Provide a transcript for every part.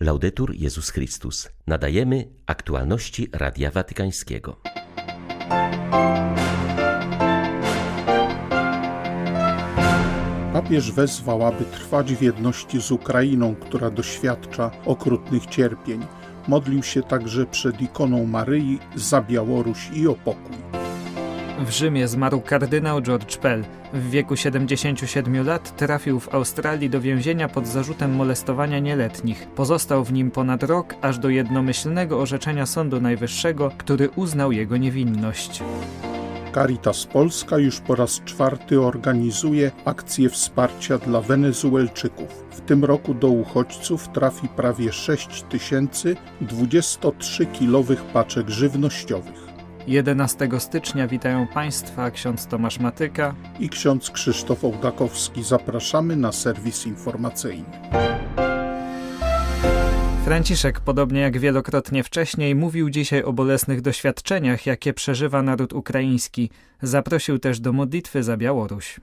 Laudetur Jezus Chrystus. Nadajemy aktualności Radia Watykańskiego. Papież wezwał, aby trwać w jedności z Ukrainą, która doświadcza okrutnych cierpień. Modlił się także przed ikoną Maryi za Białoruś i o pokój. W Rzymie zmarł kardynał George Pell. W wieku 77 lat trafił w Australii do więzienia pod zarzutem molestowania nieletnich. Pozostał w nim ponad rok, aż do jednomyślnego orzeczenia Sądu Najwyższego, który uznał jego niewinność. Caritas Polska już po raz czwarty organizuje akcję wsparcia dla Wenezuelczyków. W tym roku do uchodźców trafi prawie 6 tysięcy 23-kilowych paczek żywnościowych. 11 stycznia witają Państwa ksiądz Tomasz Matyka i ksiądz Krzysztof Ołdakowski. Zapraszamy na serwis informacyjny. Franciszek, podobnie jak wielokrotnie wcześniej, mówił dzisiaj o bolesnych doświadczeniach, jakie przeżywa naród ukraiński. Zaprosił też do modlitwy za Białoruś.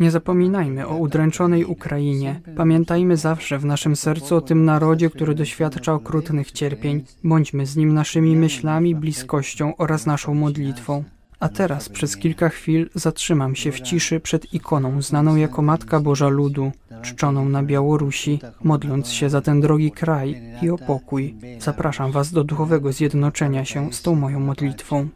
Nie zapominajmy o udręczonej Ukrainie. Pamiętajmy zawsze w naszym sercu o tym narodzie, który doświadcza okrutnych cierpień. Bądźmy z nim naszymi myślami, bliskością oraz naszą modlitwą. A teraz przez kilka chwil zatrzymam się w ciszy przed ikoną znaną jako Matka Boża Ludu, czczoną na Białorusi, modląc się za ten drogi kraj i o pokój. Zapraszam Was do duchowego zjednoczenia się z tą moją modlitwą.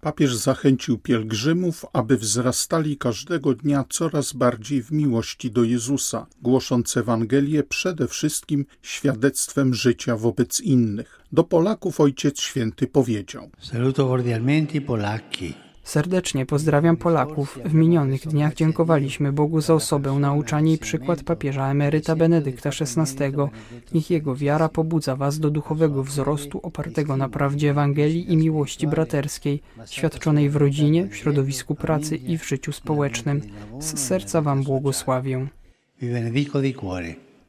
Papież zachęcił pielgrzymów, aby wzrastali każdego dnia coraz bardziej w miłości do Jezusa, głosząc Ewangelię przede wszystkim świadectwem życia wobec innych. Do Polaków Ojciec Święty powiedział: Saluto cordialmente Polaki. Serdecznie pozdrawiam Polaków. W minionych dniach dziękowaliśmy Bogu za osobę, nauczanie i przykład papieża emeryta Benedykta XVI. Niech jego wiara pobudza was do duchowego wzrostu opartego na prawdzie Ewangelii i miłości braterskiej, świadczonej w rodzinie, w środowisku pracy i w życiu społecznym. Z serca wam błogosławię.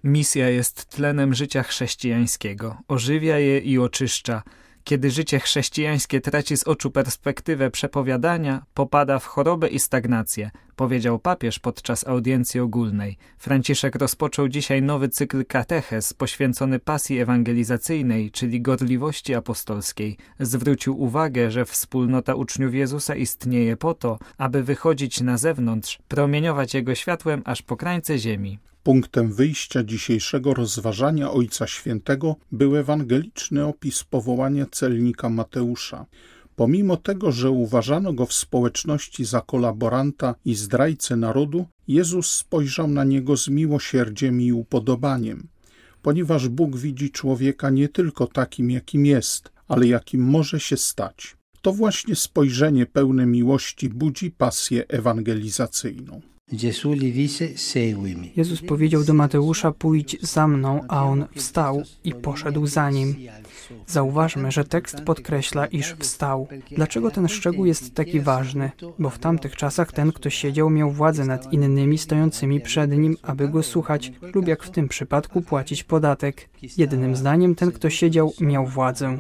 Misja jest tlenem życia chrześcijańskiego. Ożywia je i oczyszcza. Kiedy życie chrześcijańskie traci z oczu perspektywę przepowiadania, popada w chorobę i stagnację, powiedział papież podczas audiencji ogólnej. Franciszek rozpoczął dzisiaj nowy cykl katechez poświęcony pasji ewangelizacyjnej, czyli gorliwości apostolskiej. Zwrócił uwagę, że wspólnota uczniów Jezusa istnieje po to, aby wychodzić na zewnątrz, promieniować Jego światłem aż po krańce ziemi. Punktem wyjścia dzisiejszego rozważania Ojca Świętego był ewangeliczny opis powołania celnika Mateusza. Pomimo tego, że uważano go w społeczności za kolaboranta i zdrajcę narodu, Jezus spojrzał na niego z miłosierdziem i upodobaniem, ponieważ Bóg widzi człowieka nie tylko takim, jakim jest, ale jakim może się stać. To właśnie spojrzenie pełne miłości budzi pasję ewangelizacyjną. Jezus powiedział do Mateusza: Pójdź za mną, a on wstał i poszedł za nim. Zauważmy, że tekst podkreśla, iż wstał. Dlaczego ten szczegół jest taki ważny? Bo w tamtych czasach ten, kto siedział, miał władzę nad innymi stojącymi przed nim, aby go słuchać, lub jak w tym przypadku płacić podatek. Jednym zdaniem, ten, kto siedział, miał władzę.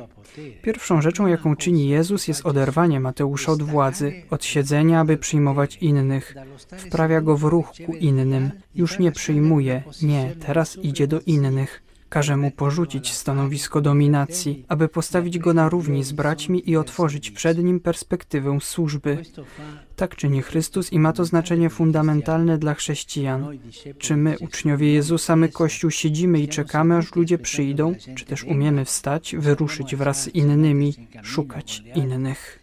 Pierwszą rzeczą, jaką czyni Jezus, jest oderwanie Mateusza od władzy, od siedzenia, aby przyjmować innych. Wprawia go w ruch ku innym. Już nie przyjmuje, nie, teraz idzie do innych. Każe mu porzucić stanowisko dominacji, aby postawić go na równi z braćmi i otworzyć przed nim perspektywę służby. Tak czyni Chrystus i ma to znaczenie fundamentalne dla chrześcijan. Czy my, uczniowie Jezusa, my Kościół siedzimy i czekamy, aż ludzie przyjdą, czy też umiemy wstać, wyruszyć wraz z innymi, szukać innych?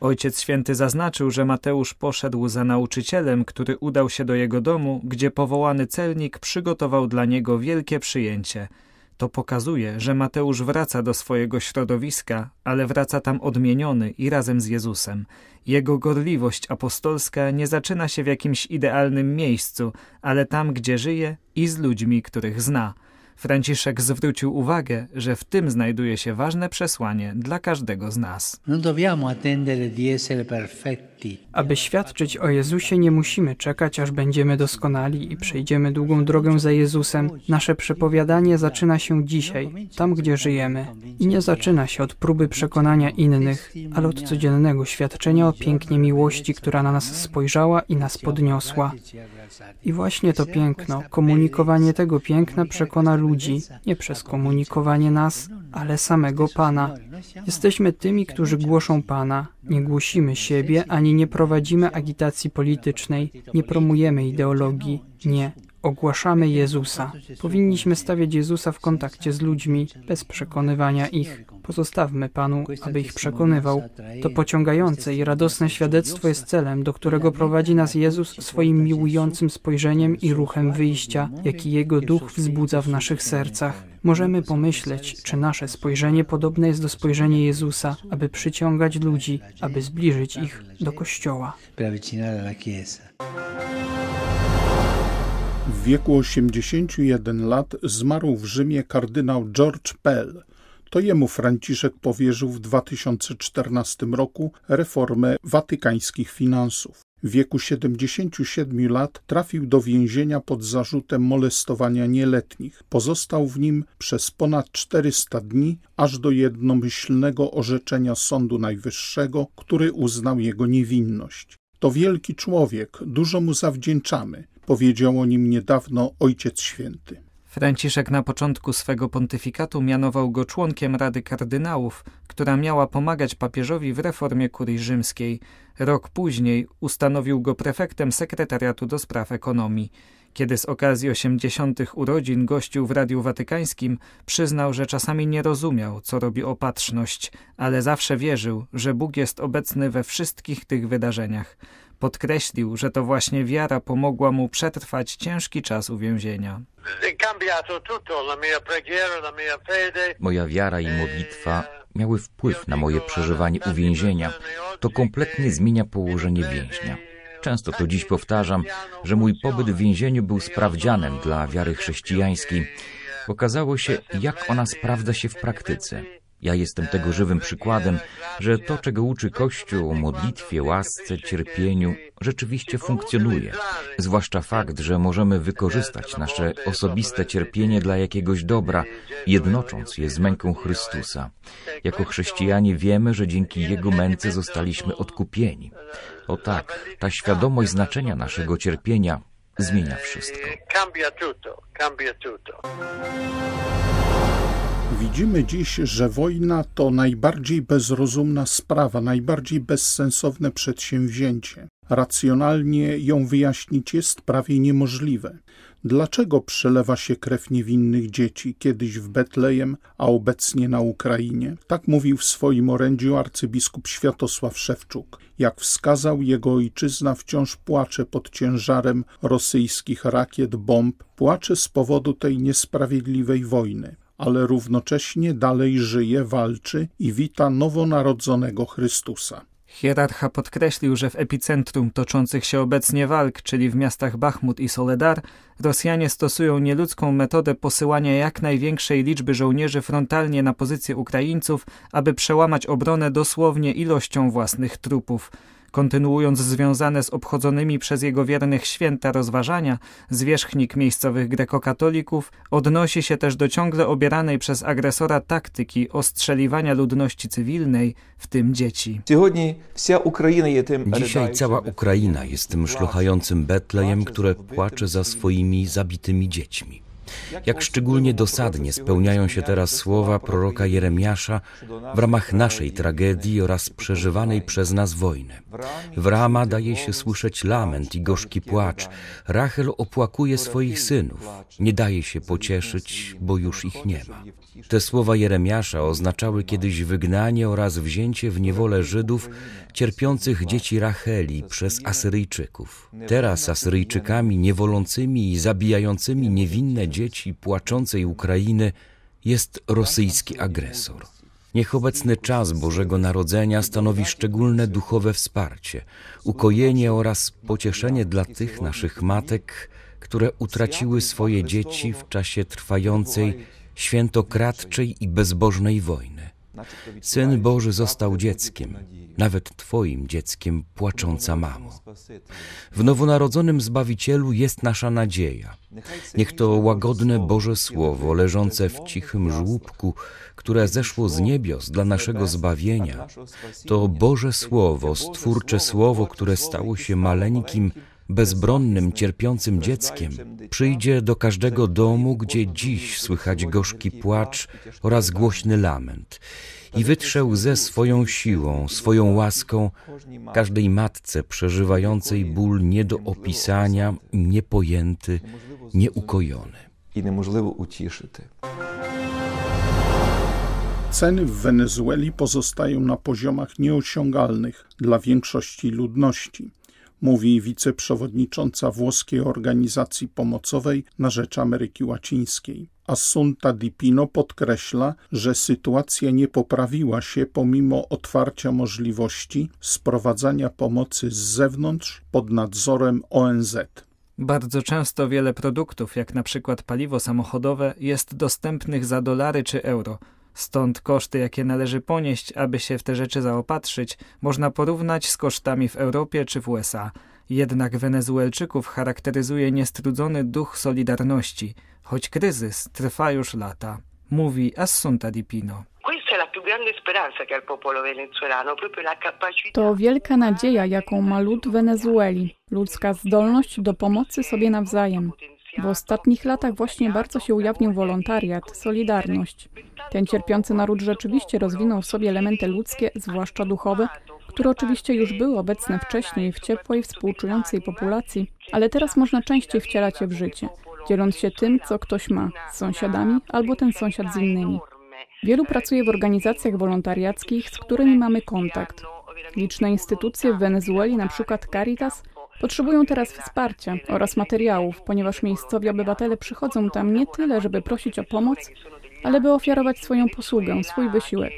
Ojciec Święty zaznaczył, że Mateusz poszedł za nauczycielem, który udał się do jego domu, gdzie powołany celnik przygotował dla niego wielkie przyjęcie. To pokazuje, że Mateusz wraca do swojego środowiska, ale wraca tam odmieniony i razem z Jezusem. Jego gorliwość apostolska nie zaczyna się w jakimś idealnym miejscu, ale tam, gdzie żyje i z ludźmi, których zna. Franciszek zwrócił uwagę, że w tym znajduje się ważne przesłanie dla każdego z nas. Aby świadczyć o Jezusie, nie musimy czekać, aż będziemy doskonali i przejdziemy długą drogę za Jezusem. Nasze przepowiadanie zaczyna się dzisiaj, tam gdzie żyjemy. I nie zaczyna się od próby przekonania innych, ale od codziennego świadczenia o pięknie miłości, która na nas spojrzała i nas podniosła. I właśnie to piękno, komunikowanie tego piękna przekona ludzi, nie przez komunikowanie nas, ale samego Pana. Jesteśmy tymi, którzy głoszą Pana. Nie głosimy siebie, ani nie prowadzimy agitacji politycznej, nie promujemy ideologii. Nie. Ogłaszamy Jezusa. Powinniśmy stawiać Jezusa w kontakcie z ludźmi, bez przekonywania ich. Pozostawmy Panu, aby ich przekonywał. To pociągające i radosne świadectwo jest celem, do którego prowadzi nas Jezus swoim miłującym spojrzeniem i ruchem wyjścia, jaki Jego duch wzbudza w naszych sercach. Możemy pomyśleć, czy nasze spojrzenie podobne jest do spojrzenia Jezusa, aby przyciągać ludzi, aby zbliżyć ich do Kościoła. W wieku 81 lat zmarł w Rzymie kardynał George Pell. To jemu Franciszek powierzył w 2014 roku reformę watykańskich finansów. W wieku 77 lat trafił do więzienia pod zarzutem molestowania nieletnich. Pozostał w nim przez ponad 400 dni, aż do jednomyślnego orzeczenia Sądu Najwyższego, który uznał jego niewinność. To wielki człowiek, dużo mu zawdzięczamy, powiedział o nim niedawno Ojciec Święty. Franciszek na początku swego pontyfikatu mianował go członkiem Rady Kardynałów, która miała pomagać papieżowi w reformie kurii rzymskiej. Rok później ustanowił go prefektem sekretariatu do spraw ekonomii. Kiedy z okazji 80. urodzin gościł w Radiu Watykańskim, przyznał, że czasami nie rozumiał, co robi opatrzność, ale zawsze wierzył, że Bóg jest obecny we wszystkich tych wydarzeniach. Podkreślił, że to właśnie wiara pomogła mu przetrwać ciężki czas uwięzienia. Moja wiara i modlitwa miały wpływ na moje przeżywanie uwięzienia. To kompletnie zmienia położenie więźnia. Często to dziś powtarzam, że mój pobyt w więzieniu był sprawdzianem dla wiary chrześcijańskiej. Okazało się, jak ona sprawdza się w praktyce. Ja jestem tego żywym przykładem, że to, czego uczy Kościół o modlitwie, łasce, cierpieniu, rzeczywiście funkcjonuje. Zwłaszcza fakt, że możemy wykorzystać nasze osobiste cierpienie dla jakiegoś dobra, jednocząc je z męką Chrystusa. Jako chrześcijanie wiemy, że dzięki Jego męce zostaliśmy odkupieni. O tak, ta świadomość znaczenia naszego cierpienia zmienia wszystko. Widzimy dziś, że wojna to najbardziej bezrozumna sprawa, najbardziej bezsensowne przedsięwzięcie. Racjonalnie ją wyjaśnić jest prawie niemożliwe. Dlaczego przelewa się krew niewinnych dzieci, kiedyś w Betlejem, a obecnie na Ukrainie? Tak mówił w swoim orędziu arcybiskup Światosław Szewczuk. Jak wskazał, jego ojczyzna wciąż płacze pod ciężarem rosyjskich rakiet, bomb, płacze z powodu tej niesprawiedliwej wojny ale równocześnie dalej żyje, walczy i wita nowonarodzonego Chrystusa. Hierarcha podkreślił, że w epicentrum toczących się obecnie walk, czyli w miastach Bachmut i Soledar, Rosjanie stosują nieludzką metodę posyłania jak największej liczby żołnierzy frontalnie na pozycje Ukraińców, aby przełamać obronę dosłownie ilością własnych trupów. Kontynuując związane z obchodzonymi przez jego wiernych święta rozważania, zwierzchnik miejscowych grekokatolików odnosi się też do ciągle obieranej przez agresora taktyki ostrzeliwania ludności cywilnej, w tym dzieci. Dzisiaj cała Ukraina jest tym szlochającym Betlejem, które płacze za swoimi zabitymi dziećmi. Jak szczególnie dosadnie spełniają się teraz słowa proroka Jeremiasza w ramach naszej tragedii oraz przeżywanej przez nas wojny. W Rama daje się słyszeć lament i gorzki płacz. Rachel opłakuje swoich synów. Nie daje się pocieszyć, bo już ich nie ma. Te słowa Jeremiasza oznaczały kiedyś wygnanie oraz wzięcie w niewolę Żydów cierpiących dzieci Racheli przez Asyryjczyków. Teraz Asyryjczykami niewolącymi i zabijającymi niewinne dzieci płaczącej Ukrainy jest rosyjski agresor. Niech obecny czas Bożego Narodzenia stanowi szczególne duchowe wsparcie, ukojenie oraz pocieszenie dla tych naszych matek, które utraciły swoje dzieci w czasie trwającej, świętokradczej i bezbożnej wojny. Syn Boży został dzieckiem, nawet Twoim dzieckiem, płacząca mamo. W nowonarodzonym Zbawicielu jest nasza nadzieja. Niech to łagodne Boże Słowo, leżące w cichym żłóbku, które zeszło z niebios dla naszego zbawienia, to Boże Słowo, stwórcze Słowo, które stało się maleńkim, bezbronnym, cierpiącym dzieckiem, przyjdzie do każdego domu, gdzie dziś słychać gorzki płacz oraz głośny lament i wytrze łzę swoją siłą, swoją łaską każdej matce przeżywającej ból nie do opisania, niepojęty, nieukojony. I niemożliwe uciszyć. Ceny w Wenezueli pozostają na poziomach nieosiągalnych dla większości ludności mówi wiceprzewodnicząca włoskiej organizacji pomocowej na rzecz Ameryki Łacińskiej. Assunta Di Pino podkreśla, że sytuacja nie poprawiła się pomimo otwarcia możliwości sprowadzania pomocy z zewnątrz pod nadzorem ONZ. Bardzo często wiele produktów, jak na przykład paliwo samochodowe, jest dostępnych za dolary czy euro. Stąd koszty, jakie należy ponieść, aby się w te rzeczy zaopatrzyć, można porównać z kosztami w Europie czy w USA. Jednak Wenezuelczyków charakteryzuje niestrudzony duch solidarności, choć kryzys trwa już lata. Mówi Assunta Di Pino. To wielka nadzieja, jaką ma lud Wenezueli, ludzka zdolność do pomocy sobie nawzajem. W ostatnich latach właśnie bardzo się ujawnił wolontariat, solidarność. Ten cierpiący naród rzeczywiście rozwinął w sobie elementy ludzkie, zwłaszcza duchowe, które oczywiście już były obecne wcześniej w ciepłej, współczującej populacji, ale teraz można częściej wcielać je w życie, dzieląc się tym, co ktoś ma, z sąsiadami albo ten sąsiad z innymi. Wielu pracuje w organizacjach wolontariackich, z którymi mamy kontakt. Liczne instytucje w Wenezueli, np. Caritas, Potrzebują teraz wsparcia oraz materiałów, ponieważ miejscowi obywatele przychodzą tam nie tyle, żeby prosić o pomoc, ale by ofiarować swoją posługę, swój wysiłek.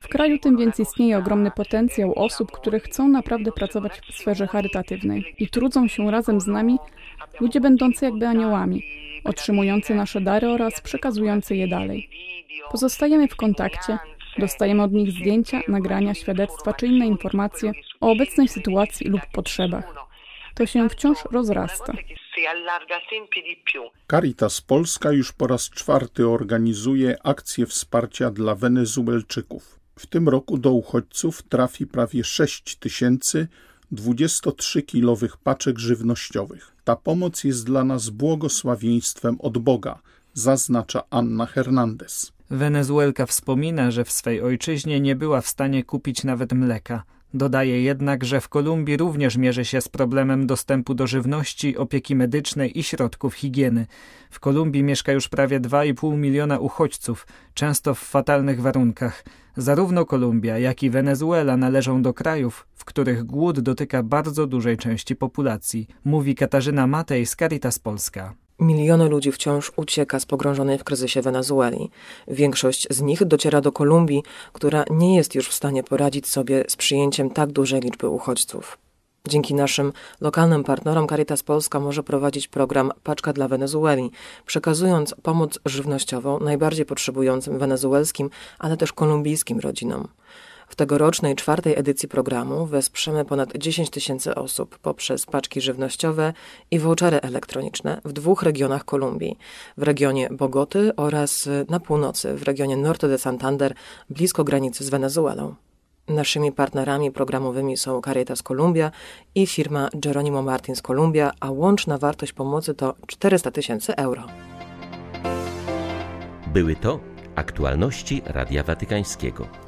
W kraju tym więc istnieje ogromny potencjał osób, które chcą naprawdę pracować w sferze charytatywnej i trudzą się razem z nami ludzie będący jakby aniołami, otrzymujący nasze dary oraz przekazujący je dalej. Pozostajemy w kontakcie, dostajemy od nich zdjęcia, nagrania, świadectwa czy inne informacje o obecnej sytuacji lub potrzebach to się wciąż rozrasta. Caritas Polska już po raz czwarty organizuje akcję wsparcia dla Wenezuelczyków. W tym roku do uchodźców trafi prawie 6 tysięcy 23-kilowych paczek żywnościowych. Ta pomoc jest dla nas błogosławieństwem od Boga, zaznacza Anna Hernandez. Wenezuelka wspomina, że w swej ojczyźnie nie była w stanie kupić nawet mleka. Dodaje jednak, że w Kolumbii również mierzy się z problemem dostępu do żywności, opieki medycznej i środków higieny. W Kolumbii mieszka już prawie 2,5 miliona uchodźców, często w fatalnych warunkach. Zarówno Kolumbia, jak i Wenezuela należą do krajów, w których głód dotyka bardzo dużej części populacji, mówi Katarzyna Matej z Caritas Polska. Miliony ludzi wciąż ucieka z pogrążonej w kryzysie Wenezueli. Większość z nich dociera do Kolumbii, która nie jest już w stanie poradzić sobie z przyjęciem tak dużej liczby uchodźców. Dzięki naszym lokalnym partnerom Caritas Polska może prowadzić program Paczka dla Wenezueli, przekazując pomoc żywnościową najbardziej potrzebującym wenezuelskim, ale też kolumbijskim rodzinom. W tegorocznej czwartej edycji programu wesprzemy ponad 10 tysięcy osób poprzez paczki żywnościowe i vouchery elektroniczne w dwóch regionach Kolumbii. W regionie Bogoty oraz na północy, w regionie Norte de Santander, blisko granicy z Wenezuelą. Naszymi partnerami programowymi są Caritas Columbia i firma Geronimo Martins Columbia, a łączna wartość pomocy to 400 tysięcy euro. Były to aktualności Radia Watykańskiego.